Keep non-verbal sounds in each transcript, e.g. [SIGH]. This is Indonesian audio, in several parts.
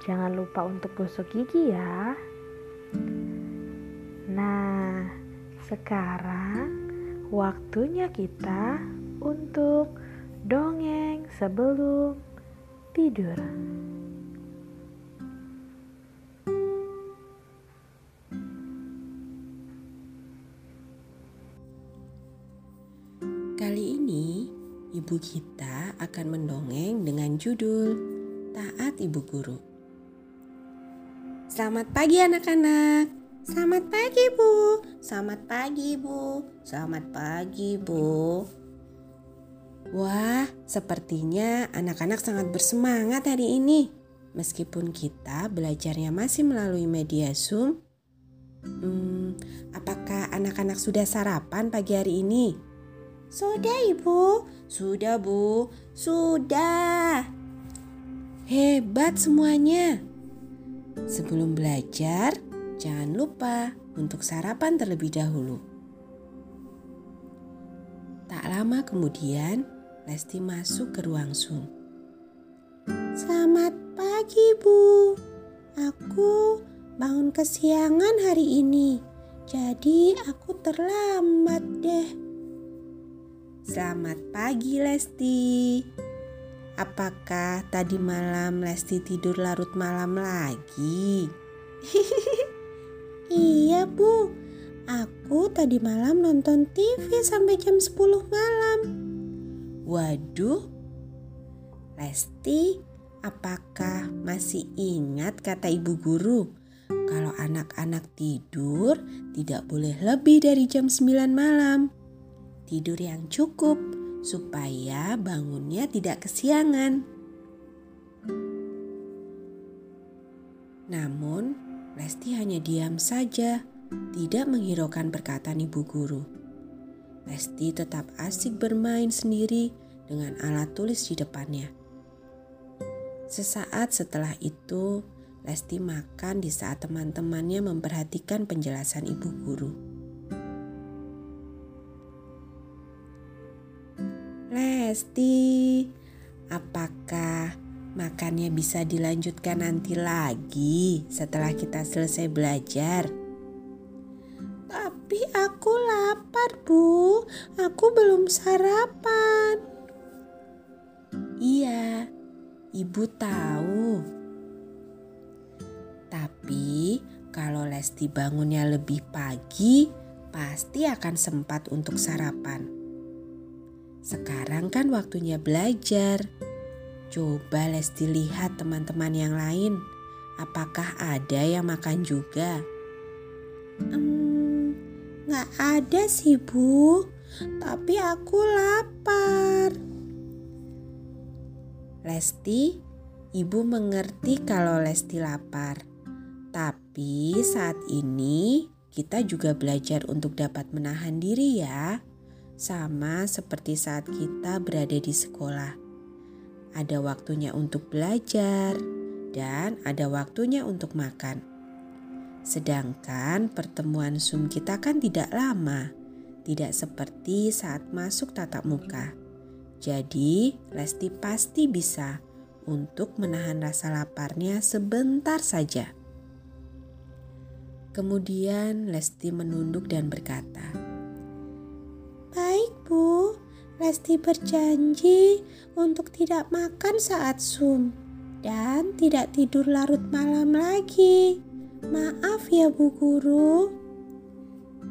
jangan lupa untuk gosok gigi ya. Nah, sekarang waktunya kita untuk dongeng sebelum tidur. Kali ini ibu kita akan mendongeng dengan judul Taat Ibu Guru. Selamat pagi anak-anak. Selamat pagi Bu. Selamat pagi Bu. Selamat pagi Bu. Wah, sepertinya anak-anak sangat bersemangat hari ini. Meskipun kita belajarnya masih melalui media Zoom. Hmm, apakah anak-anak sudah sarapan pagi hari ini? Sudah ibu, sudah bu, sudah. Hebat semuanya. Sebelum belajar, jangan lupa untuk sarapan terlebih dahulu. Tak lama kemudian, Lesti masuk ke ruang Zoom. Selamat pagi bu, aku bangun kesiangan hari ini, jadi aku terlambat deh. Selamat pagi Lesti. Apakah tadi malam Lesti tidur larut malam lagi? [LAUGHS] iya bu, aku tadi malam nonton TV sampai jam 10 malam. Waduh, Lesti, apakah masih ingat kata ibu guru? Kalau anak-anak tidur tidak boleh lebih dari jam 9 malam tidur yang cukup supaya bangunnya tidak kesiangan. Namun, Lesti hanya diam saja, tidak menghiraukan perkataan ibu guru. Lesti tetap asik bermain sendiri dengan alat tulis di depannya. Sesaat setelah itu, Lesti makan di saat teman-temannya memperhatikan penjelasan ibu guru. Lesti, apakah makannya bisa dilanjutkan nanti lagi setelah kita selesai belajar? Tapi aku lapar, Bu. Aku belum sarapan. Iya, Ibu tahu. Tapi kalau Lesti bangunnya lebih pagi, pasti akan sempat untuk sarapan. Sekarang kan waktunya belajar. Coba Lesti lihat teman-teman yang lain. Apakah ada yang makan juga? Hmm, gak ada sih bu. Tapi aku lapar. Lesti, ibu mengerti kalau Lesti lapar. Tapi saat ini kita juga belajar untuk dapat menahan diri ya sama seperti saat kita berada di sekolah. Ada waktunya untuk belajar dan ada waktunya untuk makan. Sedangkan pertemuan Zoom kita kan tidak lama, tidak seperti saat masuk tatap muka. Jadi, Lesti pasti bisa untuk menahan rasa laparnya sebentar saja. Kemudian Lesti menunduk dan berkata, Lesti berjanji untuk tidak makan saat Zoom dan tidak tidur larut malam lagi. Maaf ya Bu Guru.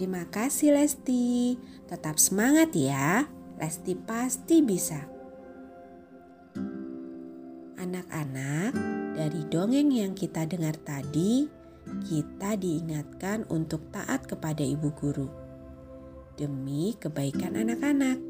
Terima kasih Lesti. Tetap semangat ya. Lesti pasti bisa. Anak-anak, dari dongeng yang kita dengar tadi, kita diingatkan untuk taat kepada ibu guru demi kebaikan anak-anak.